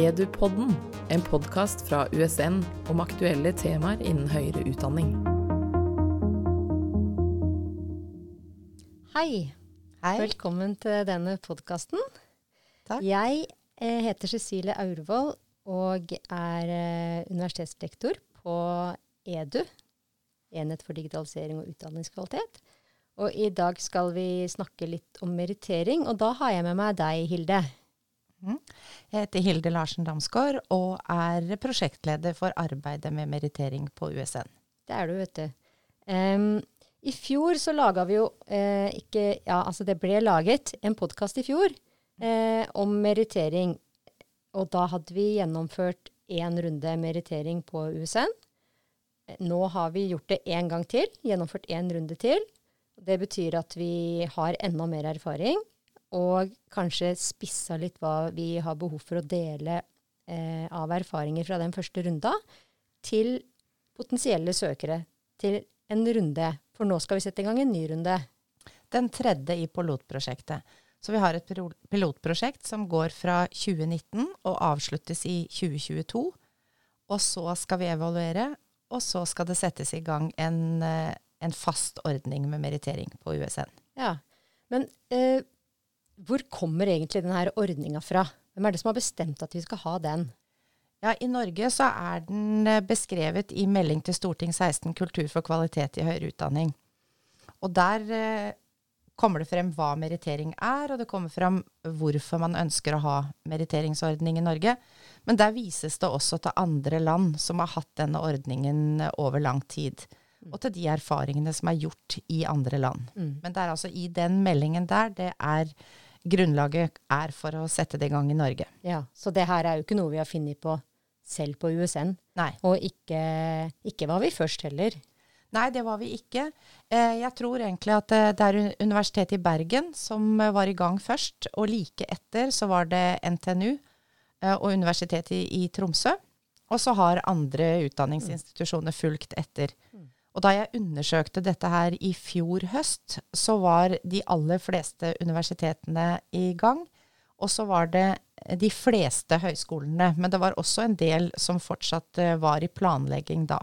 Edupodden, en podkast fra USN om aktuelle temaer innen høyere utdanning. Hei. Hei. Velkommen til denne podkasten. Jeg eh, heter Cecilie Aurvold og er universitetsdirektor universitetslektor på EDU, Enhet for digitalisering og utdanningskvalitet. Og i dag skal vi snakke litt om merittering, og da har jeg med meg deg, Hilde. Jeg heter Hilde Larsen Damsgaard og er prosjektleder for arbeidet med merittering på USN. Det er du, vet du. Um, I fjor så laga vi jo eh, ikke Ja, altså det ble laget en podkast i fjor eh, om merittering. Og da hadde vi gjennomført én runde merittering på USN. Eh, Nå har vi gjort det én gang til. Gjennomført én runde til. Det betyr at vi har enda mer erfaring, og kanskje spissa litt hva vi har behov for å dele eh, av erfaringer fra den første runda, til potensielle søkere til en runde. For nå skal vi sette i gang en ny runde. Den tredje i pilotprosjektet. Så vi har et pilotprosjekt som går fra 2019 og avsluttes i 2022. Og så skal vi evaluere, og så skal det settes i gang en, eh, en fast ordning med merittering på USN. Ja. Men eh, hvor kommer egentlig denne ordninga fra? Hvem er det som har bestemt at vi skal ha den? Ja, I Norge så er den eh, beskrevet i melding til Storting 16 Kultur for kvalitet i høyere utdanning. Og der eh, kommer det frem hva merittering er, og det kommer frem hvorfor man ønsker å ha meritteringsordning i Norge. Men der vises det også til andre land som har hatt denne ordningen eh, over lang tid. Og til de erfaringene som er gjort i andre land. Men det er altså i den meldingen der det er grunnlaget er for å sette det i gang i Norge. Ja, Så det her er jo ikke noe vi har funnet på selv på USN. Nei. Og ikke, ikke var vi først heller. Nei, det var vi ikke. Eh, jeg tror egentlig at det, det er Universitetet i Bergen som eh, var i gang først, og like etter så var det NTNU eh, og Universitetet i, Tromsø. Og så har andre utdanningsinstitusjoner fulgt etter. Og da jeg undersøkte dette her i fjor høst, så var de aller fleste universitetene i gang. Og så var det de fleste høyskolene. Men det var også en del som fortsatt eh, var i planlegging da.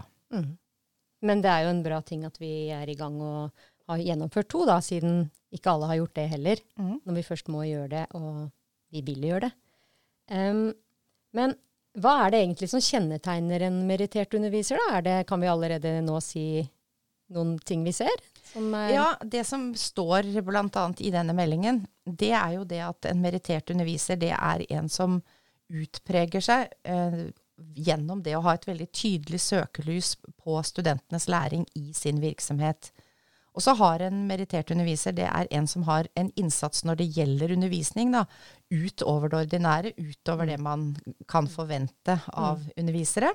Men det er jo en bra ting at vi er i gang og har gjennomført to, da, siden ikke alle har gjort det heller. Når vi først må gjøre det, og vi vil gjøre det. Um, men hva er det egentlig som kjennetegner en merittert underviser? da? Det, kan vi allerede nå si noen ting vi ser? Er, Ja, det som står bl.a. i denne meldingen, det er jo det at en merittert underviser, det er en som utpreger seg eh, gjennom det å ha et veldig tydelig søkelys på studentenes læring i sin virksomhet. Og så har en merittert underviser, det er en som har en innsats når det gjelder undervisning, da, utover det ordinære, utover det man kan forvente av undervisere.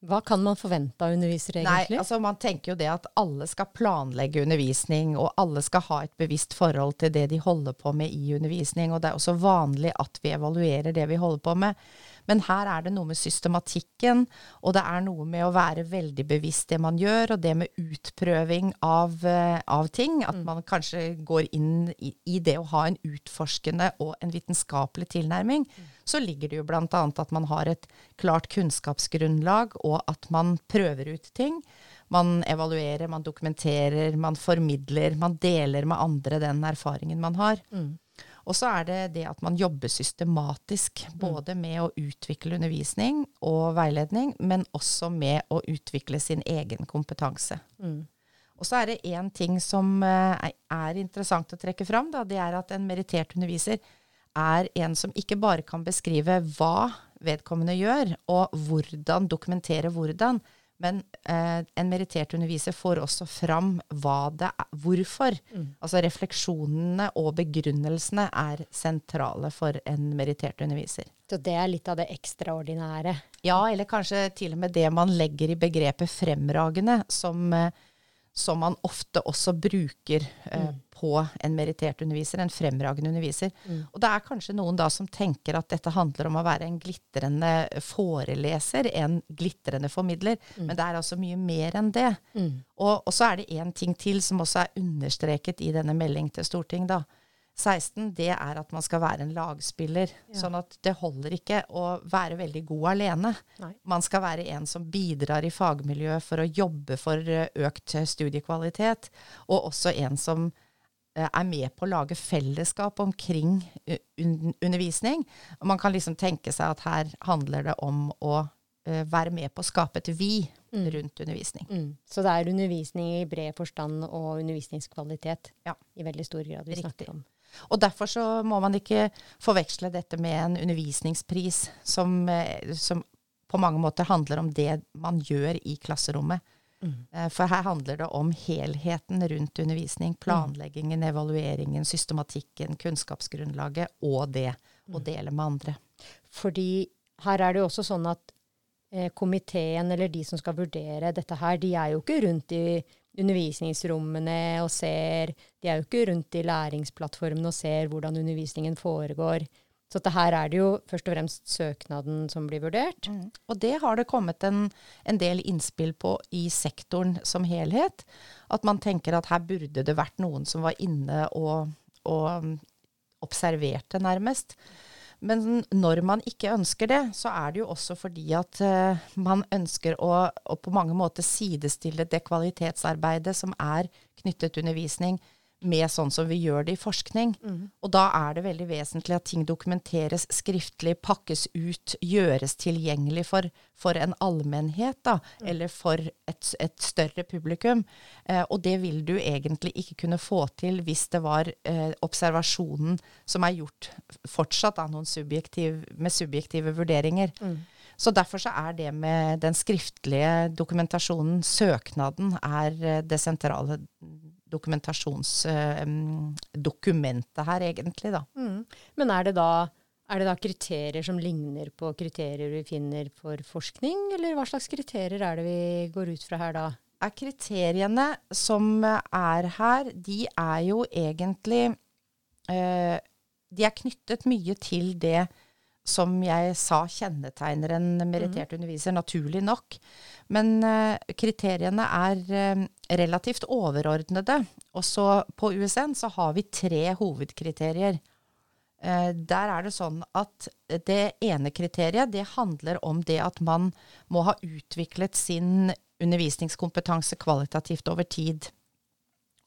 Hva kan man forvente av undervisere, egentlig? Nei, altså man tenker jo det at alle skal planlegge undervisning, og alle skal ha et bevisst forhold til det de holder på med i undervisning. Og det er også vanlig at vi evaluerer det vi holder på med. Men her er det noe med systematikken, og det er noe med å være veldig bevisst det man gjør, og det med utprøving av, eh, av ting. At man kanskje går inn i, i det å ha en utforskende og en vitenskapelig tilnærming. Så ligger det jo bl.a. at man har et klart kunnskapsgrunnlag, og at man prøver ut ting. Man evaluerer, man dokumenterer, man formidler, man deler med andre den erfaringen man har. Og så er det det at man jobber systematisk, både med å utvikle undervisning og veiledning, men også med å utvikle sin egen kompetanse. Og så er det én ting som eh, er interessant å trekke fram, da, det er at en merittert underviser er en som ikke bare kan beskrive hva vedkommende gjør, og hvordan, dokumentere hvordan, men eh, en merittert underviser får også fram hva det er, hvorfor. Altså refleksjonene og begrunnelsene er sentrale for en merittert underviser. Så det er litt av det ekstraordinære. Ja, eller kanskje til og med det man legger i begrepet fremragende, som, eh, som man ofte også bruker eh, på en merittert underviser, en fremragende underviser. Og det er kanskje noen da som tenker at dette handler om å være en glitrende foreleser, en glitrende formidler, men det er altså mye mer enn det. Og, og så er det én ting til som også er understreket i denne melding til Stortinget, da. 16, det er at man skal være en lagspiller. Ja. Sånn at det holder ikke å være veldig god alene. Nei. Man skal være en som bidrar i fagmiljøet for å jobbe for eh, økt studiekvalitet, og også en som eh, er med på å lage fellesskap omkring eh, undervisning. Og man kan liksom tenke seg at her handler det om å eh, være med på å skape et vi Mm. rundt undervisning. Mm. Så det er undervisning i bred forstand og undervisningskvalitet Ja. i veldig stor grad vi Riktig. snakker om. Og derfor så må man ikke forveksle dette med en undervisningspris som, eh, som på mange måter handler om det man gjør i klasserommet. Mm. Eh, For her handler det om helheten rundt undervisning. Planleggingen, evalueringen, systematikken, kunnskapsgrunnlaget og det å dele med andre. Fordi her er det jo også sånn at eh, komiteen eller de som skal vurdere dette her, de er jo ikke rundt i undervisningsrommene og ser De er jo ikke rundt i læringsplattformene og ser hvordan undervisningen foregår. Så at her er det jo først og fremst søknaden som blir vurdert. Og det har det kommet en, en del innspill på i sektoren som helhet. At man tenker at her burde det vært noen som var inne og, og um, observerte, nærmest. Men når man ikke ønsker det, så er det jo også fordi at uh, man ønsker å, å på mange måter sidestille det kvalitetsarbeidet som er knyttet til undervisning, med sånn som vi gjør det i forskning. Og da er det veldig vesentlig at ting dokumenteres skriftlig, pakkes ut, gjøres tilgjengelig for, for en allmennhet, da, eller for et, et større publikum. Eh, og det vil du egentlig ikke kunne få til hvis det var eh, observasjonen som er gjort fortsatt da, subjektiv, med subjektive vurderinger. Så derfor så er det med den skriftlige dokumentasjonen, søknaden, er eh, det sentrale dokumentasjonsdokumentet her, egentlig, da. Mm. Men er det, da, er det da kriterier som ligner på kriterier vi finner for forskning, eller hva slags kriterier er det vi går ut fra her da? Er kriteriene som er her, de er jo egentlig eh, De er knyttet mye til det som jeg sa kjennetegner en merittert underviser, naturlig nok. Men eh, kriteriene er eh, relativt overordnede. Og så på USN så har vi tre hovedkriterier. Eh, der er det sånn at det ene kriteriet det handler om det at man må ha utviklet sin undervisningskompetanse kvalitativt over tid.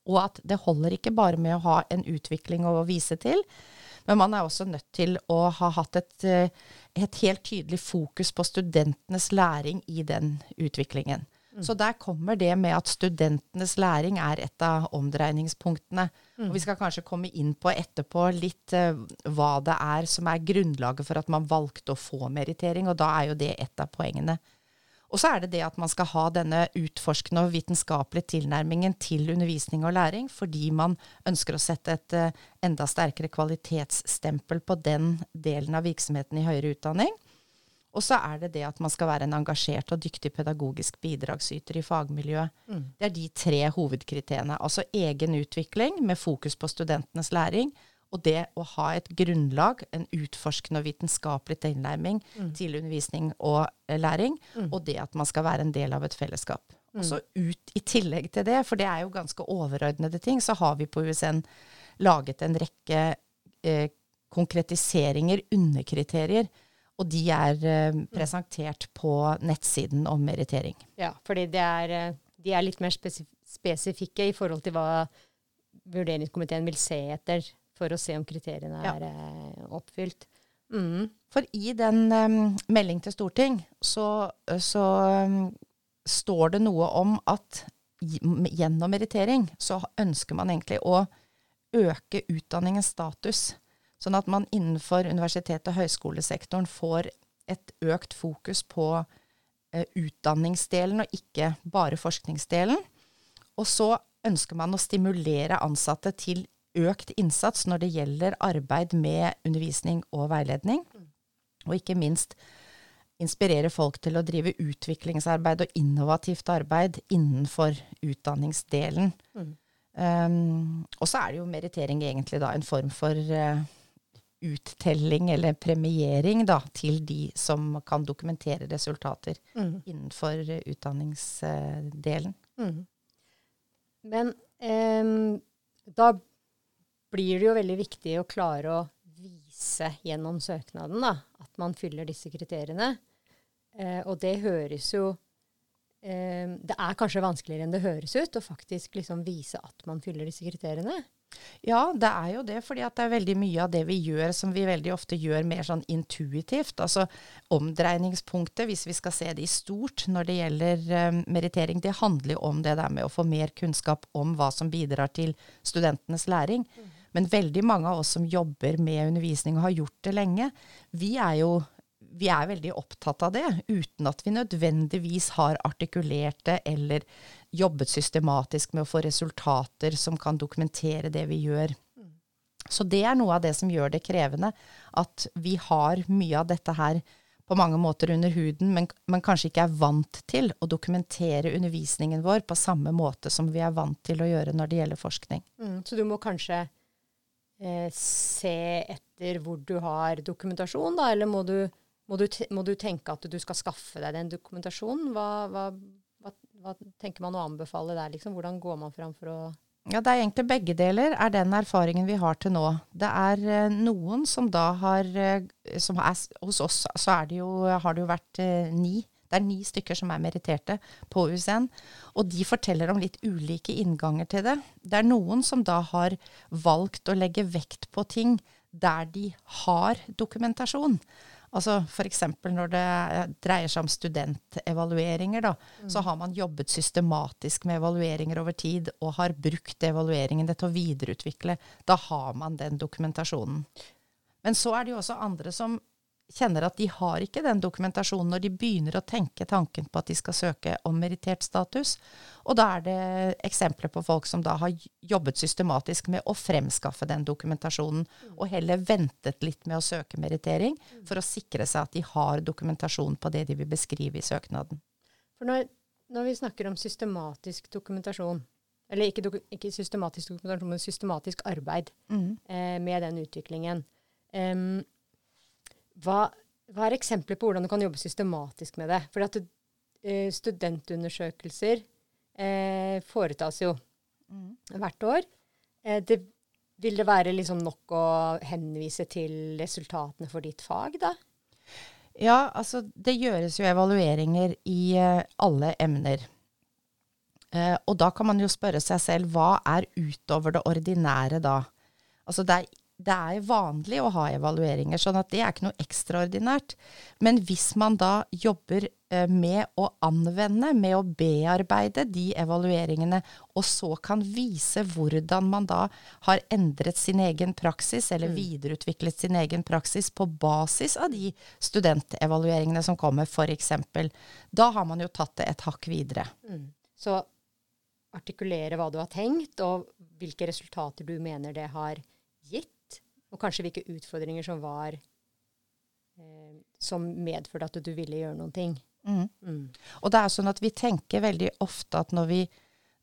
Og at det holder ikke bare med å ha en utvikling å vise til, men man er også nødt til å ha hatt et, eh, et helt tydelig fokus på studentenes læring i den utviklingen. Så der kommer det med at studentenes læring er et av omdreiningspunktene. Og vi skal kanskje komme inn på etterpå litt uh, hva det er som er grunnlaget for at man valgte å få merittering, og da er jo det et av poengene. Og så er det det at man skal ha denne utforskende og vitenskapelige tilnærmingen til undervisning og læring, fordi man ønsker å sette et eh, enda sterkere kvalitetsstempel på den delen av virksomheten i høyere utdanning. Og så er det det at man skal være en engasjert og dyktig pedagogisk bidragsyter i fagmiljøet. Det er de tre hovedkriteriene. Altså egen utvikling med fokus på studentenes læring, og det å ha et grunnlag, en utforskende og vitenskapelig tilnærming til undervisning og eh, læring, og det at man skal være en del av et fellesskap. Og så ut i tillegg til det, for det er jo ganske overordnede ting, så har vi på USN laget en rekke eh, konkretiseringer, underkriterier, og de er eh, presentert på nettsiden om merittering. Ja, fordi det er, eh, de er litt mer spesif spesifikke i forhold til hva vurderingskomiteen vil se etter for å se om kriteriene er ja. oppfylt. Mm. For i den um, melding til storting så, så um, står det noe om at gjennom merittering så ønsker man egentlig å øke utdanningens status. Sånn at man innenfor universitet- og høyskolesektoren får et økt fokus på eh, utdanningsdelen og ikke bare forskningsdelen. Og så ønsker man å stimulere ansatte til økt innsats når det gjelder arbeid med undervisning og veiledning. Og ikke minst inspirere folk til å drive utviklingsarbeid og innovativt arbeid innenfor utdanningsdelen. Um, og så er det jo merittering egentlig da en form for eh, uttelling eller premiering da, til de som kan dokumentere resultater innenfor eh, utdanningsdelen. Mm. Men eh, da blir det jo veldig viktig å klare å vise gjennom søknaden da, at man fyller disse kriteriene. Eh, og det høres jo eh, Det er kanskje vanskeligere enn det høres ut å faktisk liksom vise at man fyller disse kriteriene. Ja, det er jo det. fordi det er veldig mye av det vi gjør som vi veldig ofte gjør mer sånn intuitivt. Altså omdreiningspunktet, hvis vi skal se det i stort når det gjelder um, merittering, det handler jo om det der med å få mer kunnskap om hva som bidrar til studentenes læring. Mm. Men veldig mange av oss som jobber med undervisning og har gjort det lenge, vi er jo vi er veldig opptatt av det, uten at vi nødvendigvis har artikulert det eller jobbet systematisk med å få resultater som kan dokumentere det vi gjør. Så det er noe av det som gjør det krevende, at vi har mye av dette her på mange måter under huden, men, men kanskje ikke er vant til å dokumentere undervisningen vår på samme måte som vi er vant til å gjøre når det gjelder forskning. Mm, så du må kanskje eh, se etter hvor du har dokumentasjon, da, eller må du må du, må du, tenke at du skal skaffe deg den dokumentasjonen? Hva, hva, hva, tenker man å anbefale der? Liksom? Hvordan går man fram for å ja, Det er egentlig begge deler, er den erfaringen vi har til nå. Det er eh, noen som da har eh, som er, Hos oss så det jo, har det jo vært eh, ni. Det er ni stykker som er meritterte på USN. Og de forteller om litt ulike innganger til det. Det er noen som da har valgt å legge vekt på ting der de har dokumentasjon. Altså F.eks. når det dreier seg om studentevalueringer, da, mm. så har man jobbet systematisk med evalueringer over tid og har brukt evalueringene til å videreutvikle. Da har man den dokumentasjonen. Men så er det jo også andre som kjenner at de har ikke den dokumentasjonen når de begynner å tenke tanken på at de skal søke om merittert status. Og da er det eksempler på folk som da har jobbet systematisk med å fremskaffe den dokumentasjonen, og heller ventet litt med å søke merittering for å sikre seg at de har dokumentasjon på det de vil beskrive i søknaden. For når, når vi snakker om systematisk dokumentasjon, eller ikke, doku, ikke systematisk dokumentasjon, men systematisk arbeid mm. eh, med den utviklingen, um, hva, hva, er eksempler på hvordan du kan jobbe systematisk med det? For at uh, studentundersøkelser eh, foretas jo mm. hvert år. Eh, det, vil det være liksom nok å henvise til resultatene for ditt fag, da? Ja, altså det gjøres jo evalueringer i alle emner. og da kan man jo spørre seg selv hva er utover det ordinære da? Altså det er det er vanlig å ha evalueringer, sånn at det er ikke noe ekstraordinært. Men hvis man da jobber eh, med å anvende, med å bearbeide de evalueringene, og så kan vise hvordan man da har endret sin egen praksis, eller mm. videreutviklet sin egen praksis på basis av de studentevalueringene som kommer, f.eks., da har man jo tatt det et hakk videre. Mm. Så artikulere hva du har tenkt, og hvilke resultater du mener det har gitt og kanskje hvilke utfordringer som var eh, Som medførte at du ville gjøre noen ting. Mm. Mm. Og det er sånn at vi tenker veldig ofte at når, vi,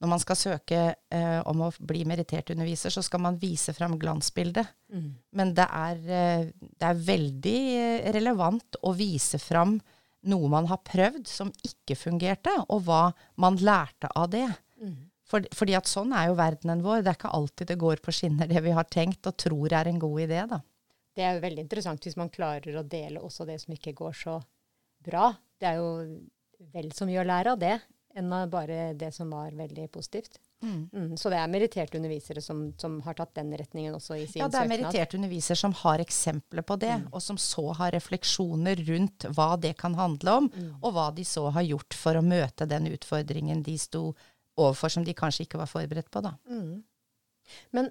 når man skal søke eh, om å bli merittert underviser, så skal man vise fram glansbildet. Mm. Men det er, eh, det er, veldig relevant å vise fram noe man har prøvd som ikke fungerte, og hva man lærte av det. For, fordi at sånn er jo verdenen vår. Det er ikke alltid det går på skinner, det vi har tenkt og tror er en god idé, da. Det er jo veldig interessant hvis man klarer å dele også det som ikke går så bra. Det er jo vel så mye å lære av det enn av bare det som var veldig positivt. Mm. Mm, så det er meritterte undervisere som, som, har tatt den retningen også i sin søknad? Ja, det er meritterte undervisere som har eksempler på det, mm. og som så har refleksjoner rundt hva det kan handle om, mm. og hva de så har gjort for å møte den utfordringen de sto overfor som de kanskje ikke var forberedt på, da. Mm. Men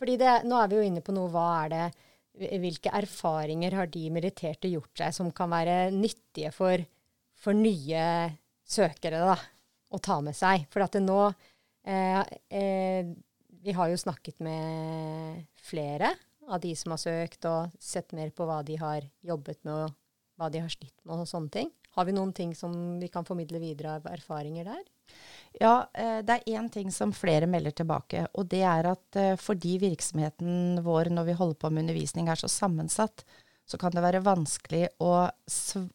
fordi det, nå er vi jo inne på noe, hva er det Hvilke erfaringer har de meritterte gjort seg som kan være nyttige for, for nye søkere da, å ta med seg? For at det nå eh, eh, Vi har jo snakket med flere av de som har søkt, og sett mer på hva de har jobbet med, og hva de har slitt med, og sånne ting. Har vi noen ting som vi kan formidle videre av erfaringer der? Ja, eh, det er én ting som flere melder tilbake. Og det er at eh, fordi virksomheten vår når vi holder på med undervisning er så sammensatt, så kan det være vanskelig å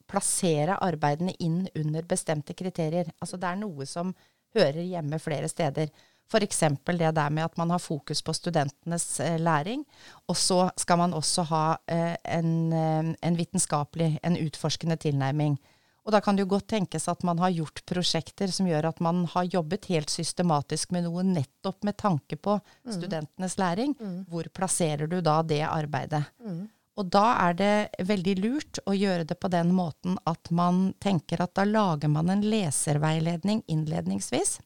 plassere arbeidene inn under bestemte kriterier. Altså det er noe som hører hjemme flere steder. F.eks. det der med at man har fokus på studentenes eh, læring. Og så skal man også ha en, en, vitenskapelig, en utforskende tilnærming. Og da kan det jo godt tenkes at man har gjort prosjekter som gjør at man har jobbet helt systematisk med noe nettopp med tanke på mm. studentenes læring. Mm. Hvor plasserer du da det arbeidet? Mm. Og da er det veldig lurt å gjøre det på den måten at man tenker at da lager man en leserveiledning innledningsvis.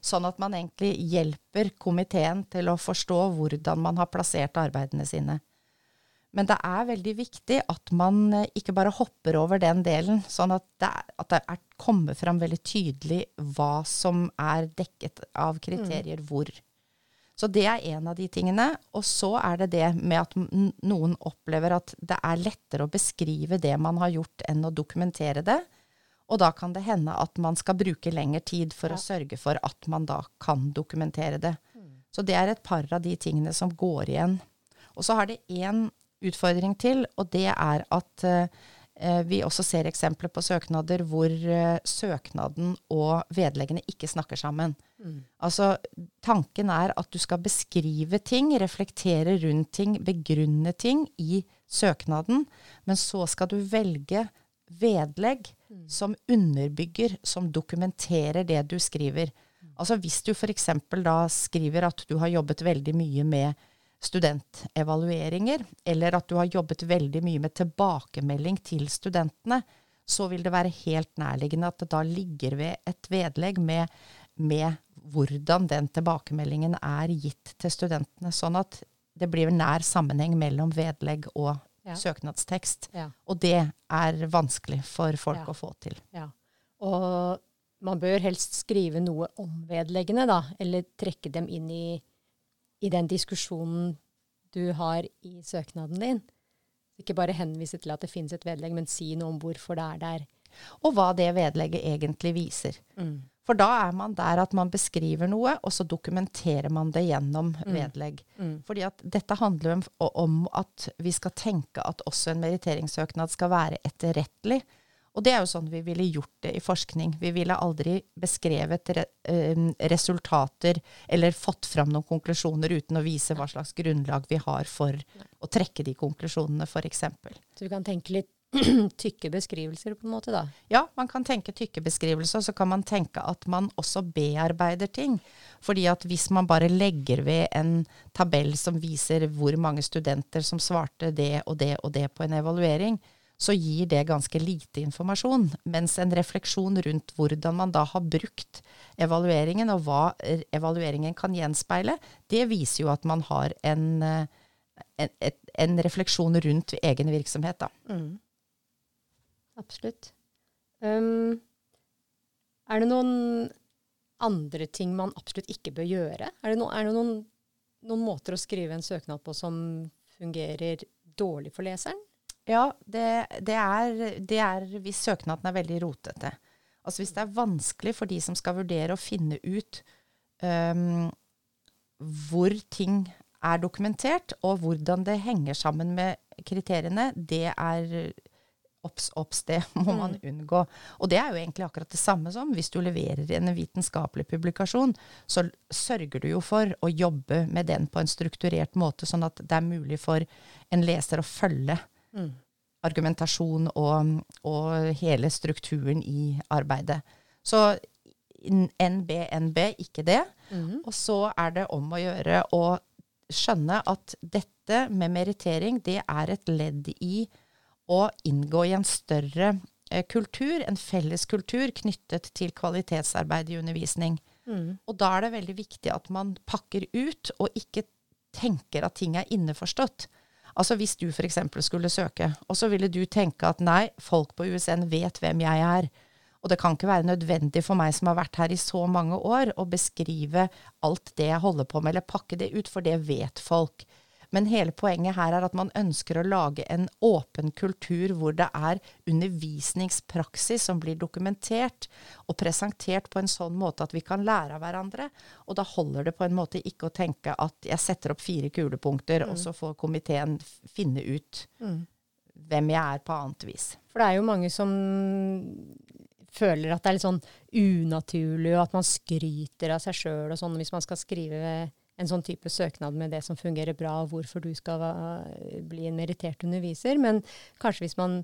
Sånn at man egentlig hjelper komiteen til å forstå hvordan man har plassert arbeidene sine. Men det er veldig viktig at man eh, ikke bare hopper over den delen, sånn at det, at det er, kommer fram veldig tydelig hva som er dekket av kriterier mm. hvor. Så det er en av de tingene. Og så er det det med at noen opplever at det er lettere å beskrive det man har gjort, enn å dokumentere det. Og da kan det hende at man skal bruke lengre tid for ja. å sørge for at man da kan dokumentere det. Mm. Så det er et par av de tingene som går igjen. Og så har det én utfordring til, og det er at eh, vi også ser eksempler på søknader hvor eh, søknaden og vedleggene ikke snakker sammen. Mm. Altså, tanken er at du skal beskrive ting, reflektere rundt ting, begrunne ting i søknaden, men så skal du velge vedlegg mm. som underbygger, som dokumenterer det du skriver. Mm. Altså hvis du f.eks. da skriver at du har jobbet veldig mye med studentevalueringer, eller at du har jobbet veldig mye med tilbakemelding til studentene, så vil det være helt nærliggende at det da ligger ved et vedlegg med, med hvordan den tilbakemeldingen er gitt til studentene. Sånn at det blir nær sammenheng mellom vedlegg og ja. søknadstekst. Ja. Og det er vanskelig for folk ja. å få til. Ja. Og man bør helst skrive noe om vedleggene, da, eller trekke dem inn i i den diskusjonen du har i søknaden din. Ikke bare henvise til at det finnes et vedlegg, men si noe om hvorfor det er der. Og hva det vedlegget egentlig viser. Mm. For da er man der at man beskriver noe, og så dokumenterer man det gjennom mm. vedlegg. Mm. Fordi at dette handler om, om at vi skal tenke at også en meritteringssøknad skal være etterrettelig. Og det er jo sånn vi ville gjort det i forskning. Vi ville aldri beskrevet re, eh, resultater eller fått fram noen konklusjoner uten å vise hva slags grunnlag vi har for å trekke de konklusjonene, f.eks. Så vi kan tenke litt tykke beskrivelser, på en måte, da? Ja, man kan tenke tykke beskrivelser, og så kan man tenke at man også bearbeider ting. Fordi at hvis man bare legger ved en tabell som viser hvor mange studenter som svarte det og det og det på en evaluering, så gir det ganske lite informasjon. Mens en refleksjon rundt hvordan man da har brukt evalueringen, og hva evalueringen kan gjenspeile, det viser jo at man har en, eh, en, en refleksjon rundt egen virksomhet, da. Mm. Absolutt. Um, er det noen andre ting man absolutt ikke bør gjøre? Er det, no, er det noen, noen måter å skrive en søknad på som fungerer dårlig for leseren? Ja, det, det, er, det, er, hvis søknaden er veldig rotete. Altså hvis det er vanskelig for de som skal vurdere å finne ut um, hvor ting er dokumentert, og hvordan det henger sammen med kriteriene, det er obs, obs, det må man mm. unngå. Og det er jo egentlig akkurat det samme som hvis du leverer en vitenskapelig publikasjon, så sørger du jo for å jobbe med den på en strukturert måte, sånn at det er mulig for en leser å følge Mm. Argumentasjon og, og, hele strukturen i arbeidet. Så NB, NB, ikke det. Mm. Og så er det om å gjøre å skjønne at dette med merittering, det er et ledd i å inngå i en større eh, kultur, en felles kultur knyttet til kvalitetsarbeid i undervisning. Mm. Og da er det veldig viktig at man pakker ut, og ikke tenker at ting er innforstått. Altså hvis du f.eks. skulle søke, og så ville du tenke at nei, folk på USN vet hvem jeg er. Og det kan ikke være nødvendig for meg som har vært her i så mange år, å beskrive alt det jeg holder på med, eller pakke det ut, for det vet folk. Men hele poenget her er at man ønsker å lage en åpen kultur hvor det er undervisningspraksis som blir dokumentert og presentert på en sånn måte at vi kan lære av hverandre. Og da holder det på en måte ikke å tenke at jeg setter opp fire kulepunkter, mm. og så får komiteen finne ut mm. hvem jeg er på annet vis. For det er jo mange som føler at det er litt sånn unaturlig, og at man skryter av seg sjøl og sånn hvis man skal skrive en sånn type søknad med det som fungerer bra, og hvorfor du skal bli en merittert underviser. Men kanskje hvis man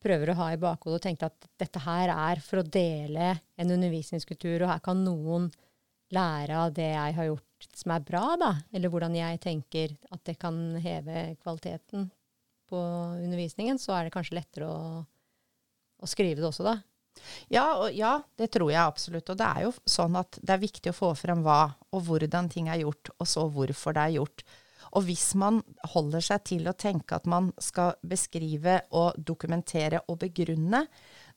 prøver å ha i bakhodet og tenke at dette her er for å dele en undervisningskultur, og her kan noen lære av det jeg har gjort som er bra, da. Eller hvordan jeg tenker at det kan heve kvaliteten på undervisningen, så er det kanskje lettere å, å skrive det også, da. Ja, og, ja, det tror jeg absolutt. Og det er jo sånn at det er viktig å få frem hva og hvordan ting er gjort, og så hvorfor det er gjort. Og hvis man holder seg til å tenke at man skal beskrive og dokumentere og begrunne,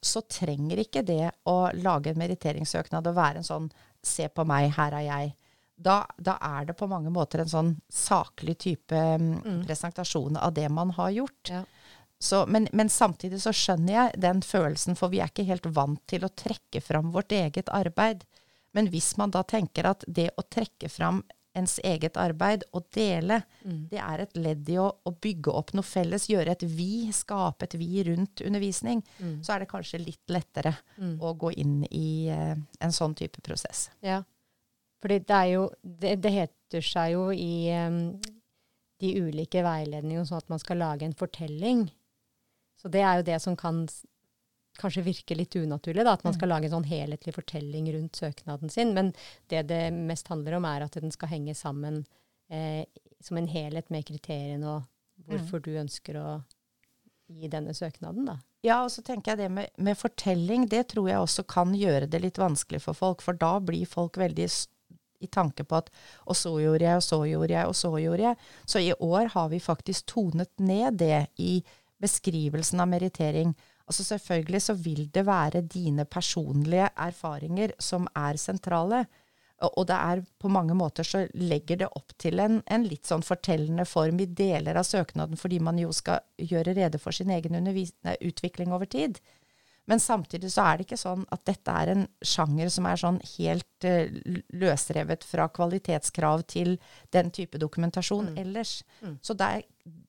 så trenger ikke det å lage en meritteringssøknad og være en sånn 'se på meg, her er jeg'. Da, da er det på mange måter en sånn saklig type mm. presentasjon av det man har gjort. Ja. Så, men, men samtidig så skjønner jeg den følelsen, for vi er ikke helt vant til å trekke fram vårt eget arbeid. Men hvis man da tenker at det å trekke fram ens eget arbeid og dele, det er et ledd i å, å bygge opp noe felles, gjøre et vi, skape et vi rundt undervisning, så er det kanskje litt lettere å gå inn i uh, en sånn type prosess. Ja. Fordi det er jo Det, det heter seg jo i um, de ulike veiledningene sånn at man skal lage en fortelling. Så det er jo det som kan kanskje virke litt unaturlig, da, at man skal lage en sånn helhetlig fortelling rundt søknaden sin. Men det det mest handler om, er at den skal henge sammen eh, som en helhet med kriteriene og hvorfor du ønsker å gi denne søknaden, da. Ja, og så tenker jeg det med, med fortelling, det tror jeg også kan gjøre det litt vanskelig for folk, for da blir folk veldig i tanke på at og så gjorde jeg, og så gjorde jeg, og så gjorde jeg. Så i år har vi faktisk tonet ned det i beskrivelsen av merittering. Altså selvfølgelig så vil det være dine personlige erfaringer som er sentrale. Og det er på mange måter så legger det opp til en, en litt sånn fortellende form i deler av søknaden, fordi man jo skal gjøre rede for sin egen utvikling over tid. Men samtidig så er det ikke sånn at dette er en sjanger som er sånn helt uh, løsrevet fra kvalitetskrav til den type dokumentasjon ellers. Så det er,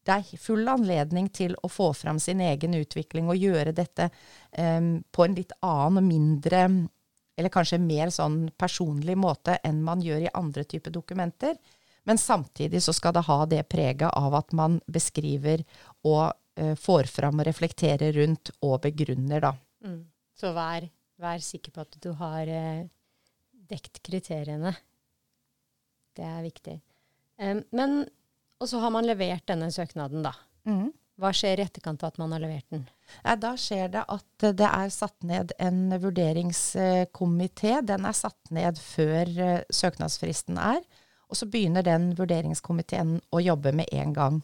det er full anledning til å få fram sin egen utvikling og gjøre dette um, på en litt annen og mindre eller kanskje mer sånn personlig måte enn man gjør i andre typer dokumenter. Men samtidig så skal det ha det preget av at man beskriver og får fram og reflekterer rundt og begrunner, da. Så vær, vær sikker på at du har eh, dekt kriteriene. Det er viktig. Um, men, og så har man levert denne søknaden, da. Hva skjer i etterkant av at man har levert den? Ja, da skjer det at eh, det er satt ned en vurderingskomité. Den er satt ned før eh, søknadsfristen er. Og så begynner den vurderingskomiteen å jobbe med en gang.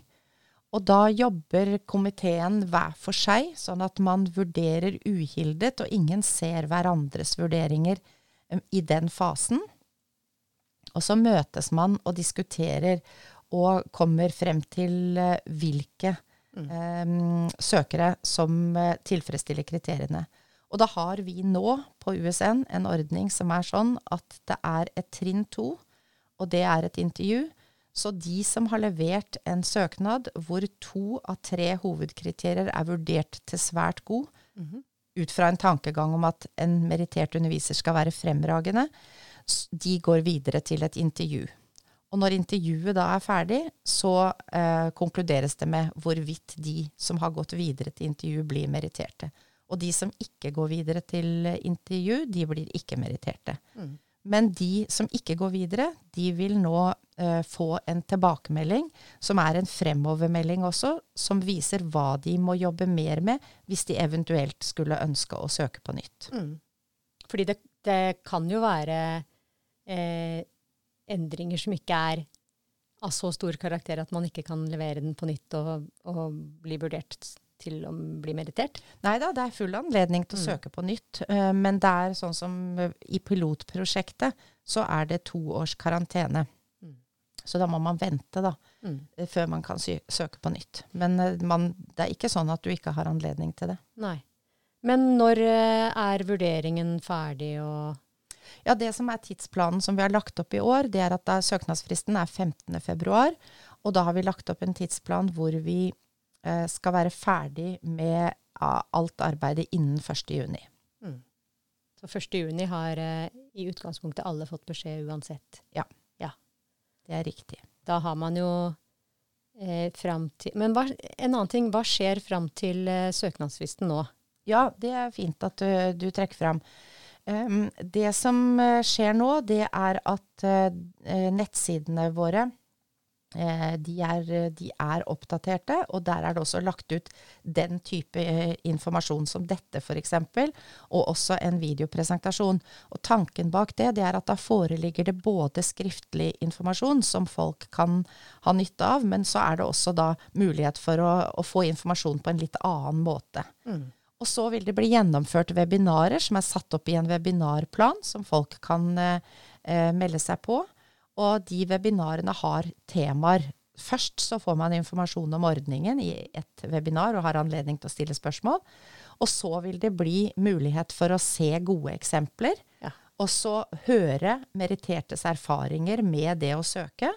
Og da jobber komiteen hver for seg, sånn at man vurderer uhildet, og ingen ser hverandres vurderinger i den fasen. Og så møtes man og diskuterer og kommer frem til hvilke hvilke eh, søkere som eh, tilfredsstiller kriteriene. Og da har vi nå på USN en ordning som er sånn at det er et trinn to, og det er et intervju. Så de som har levert en søknad hvor to av tre hovedkriterier er vurdert til svært god, ut fra en tankegang om at en merittert underviser skal være fremragende, de går videre til et intervju. Og når intervjuet da er ferdig, så eh, konkluderes det med hvorvidt de som har gått videre til intervju, blir meritterte. Og de som ikke går videre til intervju, de blir ikke meritterte. Men de som ikke går videre, de vil nå eh, få en tilbakemelding, som er en fremovermelding også, som viser hva de må jobbe mer med hvis de eventuelt skulle ønske å søke på nytt. Fordi det, det kan jo være eh, endringer som ikke er av så stor karakter at man ikke kan levere den på nytt og, og bli vurdert til å bli meditert? Nei da, det er full anledning til å søke på nytt. eh, Men det er sånn som eh, i pilotprosjektet, så er det to års karantene. Så da må man vente, da, mm. før man kan søke på nytt. Men eh, man, det er ikke sånn at du ikke har anledning til det. Nei. Men når eh, er vurderingen ferdig og Ja, det som er tidsplanen som vi har lagt opp i år, det er at da søknadsfristen er 15. februar, og da har vi lagt opp en tidsplan hvor vi eh, skal være ferdig med alt arbeidet innen 1. juni. Så 1.6 har eh, i utgangspunktet alle fått beskjed uansett. Ja, Det er riktig. Da har man jo eh, fram til Men hva, en annen ting, hva skjer fram til eh, søknadsfristen nå? Ja, det er fint at du, du trekker fram. Um, det som eh, skjer nå, det er at uh, nettsidene våre eh, de, er, de er oppdaterte, og der er det også lagt ut den type eh, informasjon som dette f.eks., og også en videopresentasjon. Og tanken bak det, det er at da foreligger det både skriftlig informasjon som folk kan ha nytte av, men så er det også da mulighet for å, å få informasjon på en litt annen måte. Og så vil det bli gjennomført webinarer som er satt opp i en webinarplan som folk kan eh, eh, melde seg på. Og de webinarene har temaer. Først så får man informasjon om ordningen i et webinar og har anledning til å stille spørsmål. Og så vil det bli mulighet for å se gode eksempler. Ja. Og så høre merittertes erfaringer med det å søke.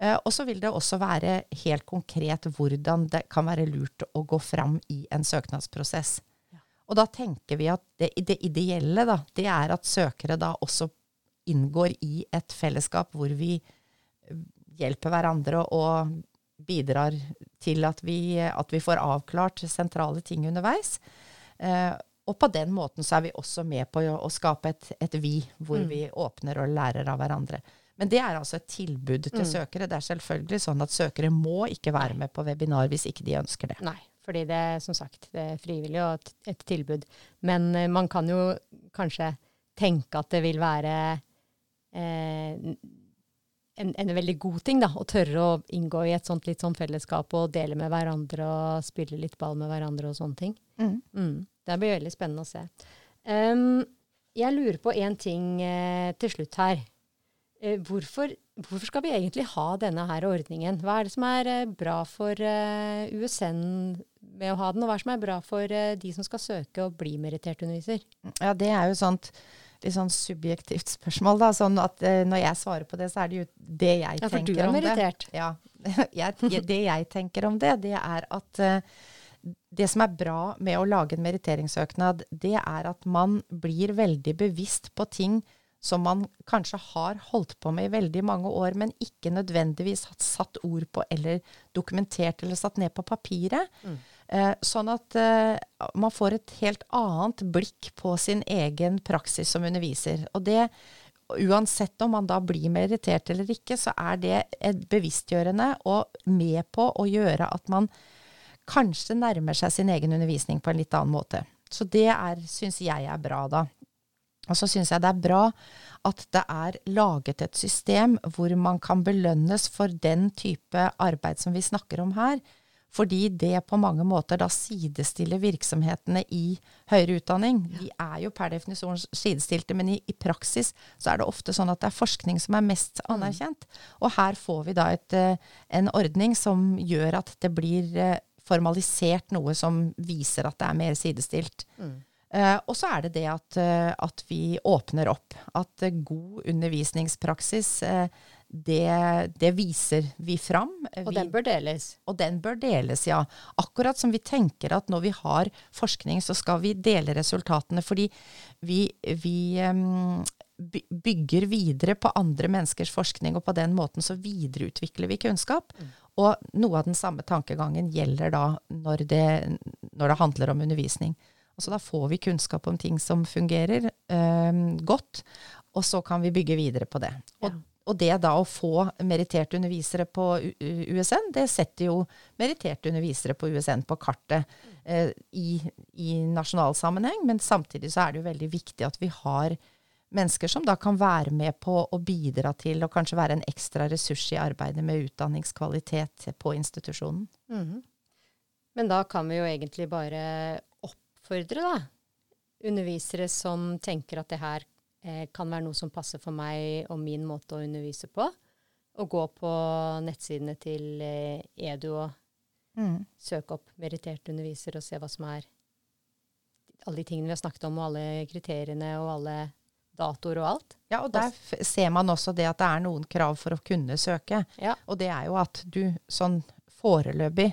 Eh, og så vil det også være helt konkret hvordan det kan være lurt å gå fram i en søknadsprosess. Og da tenker vi at det, det ideelle, da, det er at søkere da også inngår i et fellesskap hvor vi eh, hjelper hverandre og bidrar til at vi, at vi får avklart sentrale ting underveis. Eh, og på den måten så er vi også med på å, å skape et, et vi, hvor Mm. vi åpner og lærer av hverandre. Men det er altså et tilbud til Mm. søkere. Det er selvfølgelig sånn at søkere må ikke være med på webinar hvis ikke de ønsker det. Nei, fordi det som sagt det er frivillig og et, et tilbud. Men eh, man kan jo kanskje tenke at det vil være en, en veldig god ting, da. Å tørre å inngå i et sånt litt sånn fellesskap og dele med hverandre og spille litt ball med hverandre og sånne ting. Mm. Det blir veldig spennende å se. Um, jeg lurer på én ting eh, til slutt her. Eh, hvorfor, hvorfor skal vi egentlig ha denne her ordningen? Hva er det som er eh, bra for eh, USN med å ha den, og hva er det som er bra for eh, de som skal søke og bli merittert underviser? Ja, det er jo sånt litt sånn subjektivt spørsmål, da. Sånn at uh, når jeg svarer på det, så er det jo det jeg Ja, for du tenker er meritert. det. Ja. jeg, det jeg tenker om det, det er at uh, det som er bra med å lage en meritteringssøknad, det er at man blir veldig bevisst på ting som man kanskje har holdt på med i veldig mange år, men ikke nødvendigvis hatt satt ord på eller dokumentert eller satt ned på papiret. Eh, sånn at eh, man får et helt annet blikk på sin egen praksis som underviser. Og det, uansett om man da blir meritert eller ikke, så er det et bevisstgjørende og med på å gjøre at man kanskje nærmer seg sin egen undervisning på en litt annen måte. Så det syns jeg er bra, da. Og så syns jeg det er bra at det er laget et system hvor man kan belønnes for den type arbeid som vi snakker om her. Fordi det på mange måter da sidestiller virksomhetene i høyere utdanning. De er jo per definisjon sidestilte, men i, i praksis så er det ofte sånn at det er forskning som er mest anerkjent. Og her får vi da et, eh, en ordning som gjør at det blir eh, formalisert noe som viser at det er mer sidestilt. Uh, og så er det det at, uh, at vi åpner opp. At uh, god undervisningspraksis, det, det viser vi fram. Og vi, den bør deles. og den bør deles, ja. Akkurat som vi tenker at når vi har forskning, så skal vi dele resultatene. Fordi vi, vi um, bygger videre på andre menneskers forskning, og på den måten så videreutvikler vi kunnskap. Og noe av den samme tankegangen gjelder da når det, når det handler om undervisning. Altså da får vi kunnskap om ting som fungerer um, godt, og så kan vi bygge videre på det. Og, Ja. Og det da å få meritterte undervisere på USN, det setter jo meritterte undervisere på USN på kartet eh, i, i nasjonal sammenheng, men samtidig så er det jo veldig viktig at vi har mennesker som da kan være med på å bidra til og kanskje være en ekstra ressurs i arbeidet med utdanningskvalitet på institusjonen. Mhm. Men da kan vi jo egentlig bare oppfordre da, undervisere som tenker at det her eh, kan være noe som passer for meg og min måte å undervise på, og gå på nettsidene til eh, EDU og søke opp merittert underviser og se hva som er alle de tingene vi har snakket om, og alle kriteriene og alle datoer og alt. Ja, og der ser man også det at det er noen krav for å kunne søke. Ja. Og det er jo at du sånn foreløpig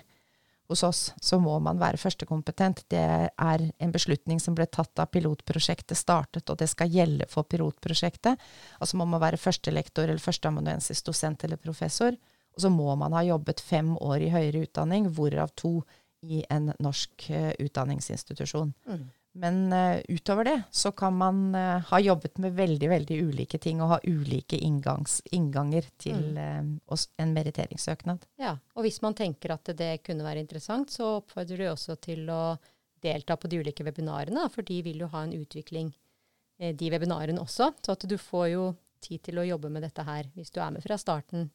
hos oss, så må man være førstekompetent. Det er en beslutning som ble tatt da pilotprosjektet startet, og det skal gjelde for pilotprosjektet. Altså må man være førstelektor eller førsteamanuensis dosent eller professor. Og så må man ha jobbet fem år i høyere utdanning, hvorav to i en norsk uh, utdanningsinstitusjon. Mm. Men uh, utover det så kan man uh, ha jobbet med veldig veldig ulike ting og ha ulike inngangs, innganger til mm. uh, en meritteringssøknad. Ja, og hvis man tenker at det kunne være interessant, så oppfordrer du også til å delta på de ulike webinarene, for de vil jo ha en utvikling, de webinarene også. Så at du får jo tid til å jobbe med dette her hvis du er med fra starten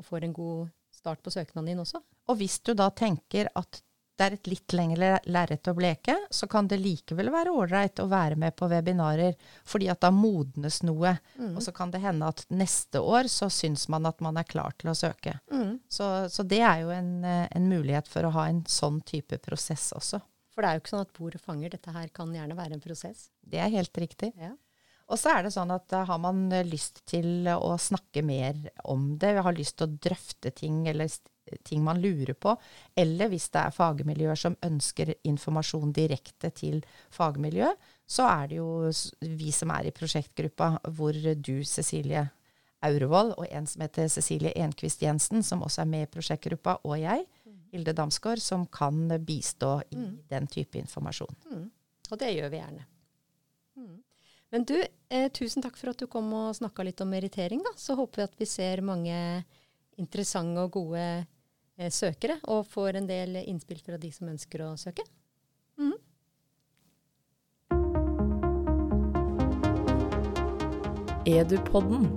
og får en god start på søknaden din også. Og hvis du da tenker at det er et litt lengre lerret å bleke, så kan det likevel være ålreit å være med på webinarer, fordi at da modnes noe. Mm. Og så kan det hende at neste år så syns man at man er klar til å søke. Mm. Så, så, det er jo en, en, mulighet for å ha en sånn type prosess også. For det er jo ikke sånn at bordet fanger. Dette her kan gjerne være en prosess. Det er helt riktig. Ja. Og så er det sånn at uh, har man lyst til å snakke mer om det, har lyst til å drøfte ting eller ting man lurer på, eller hvis det er fagmiljøer som ønsker informasjon direkte til fagmiljøet, så er det jo vi som er i prosjektgruppa, hvor du, Cecilie Aurevold, og en som heter Cecilie Enquist Jensen, som også er med i prosjektgruppa, og jeg, Hilde Damsgaard, som kan bistå i mm. den type informasjon. Mm. Og det gjør vi gjerne. Mm. Men du, eh, tusen takk for at du kom og snakka litt om merittering. Så håper vi at vi ser mange interessante og gode Eh, søkere, og får en del innspill fra de som ønsker å søke. Mm. Edupodden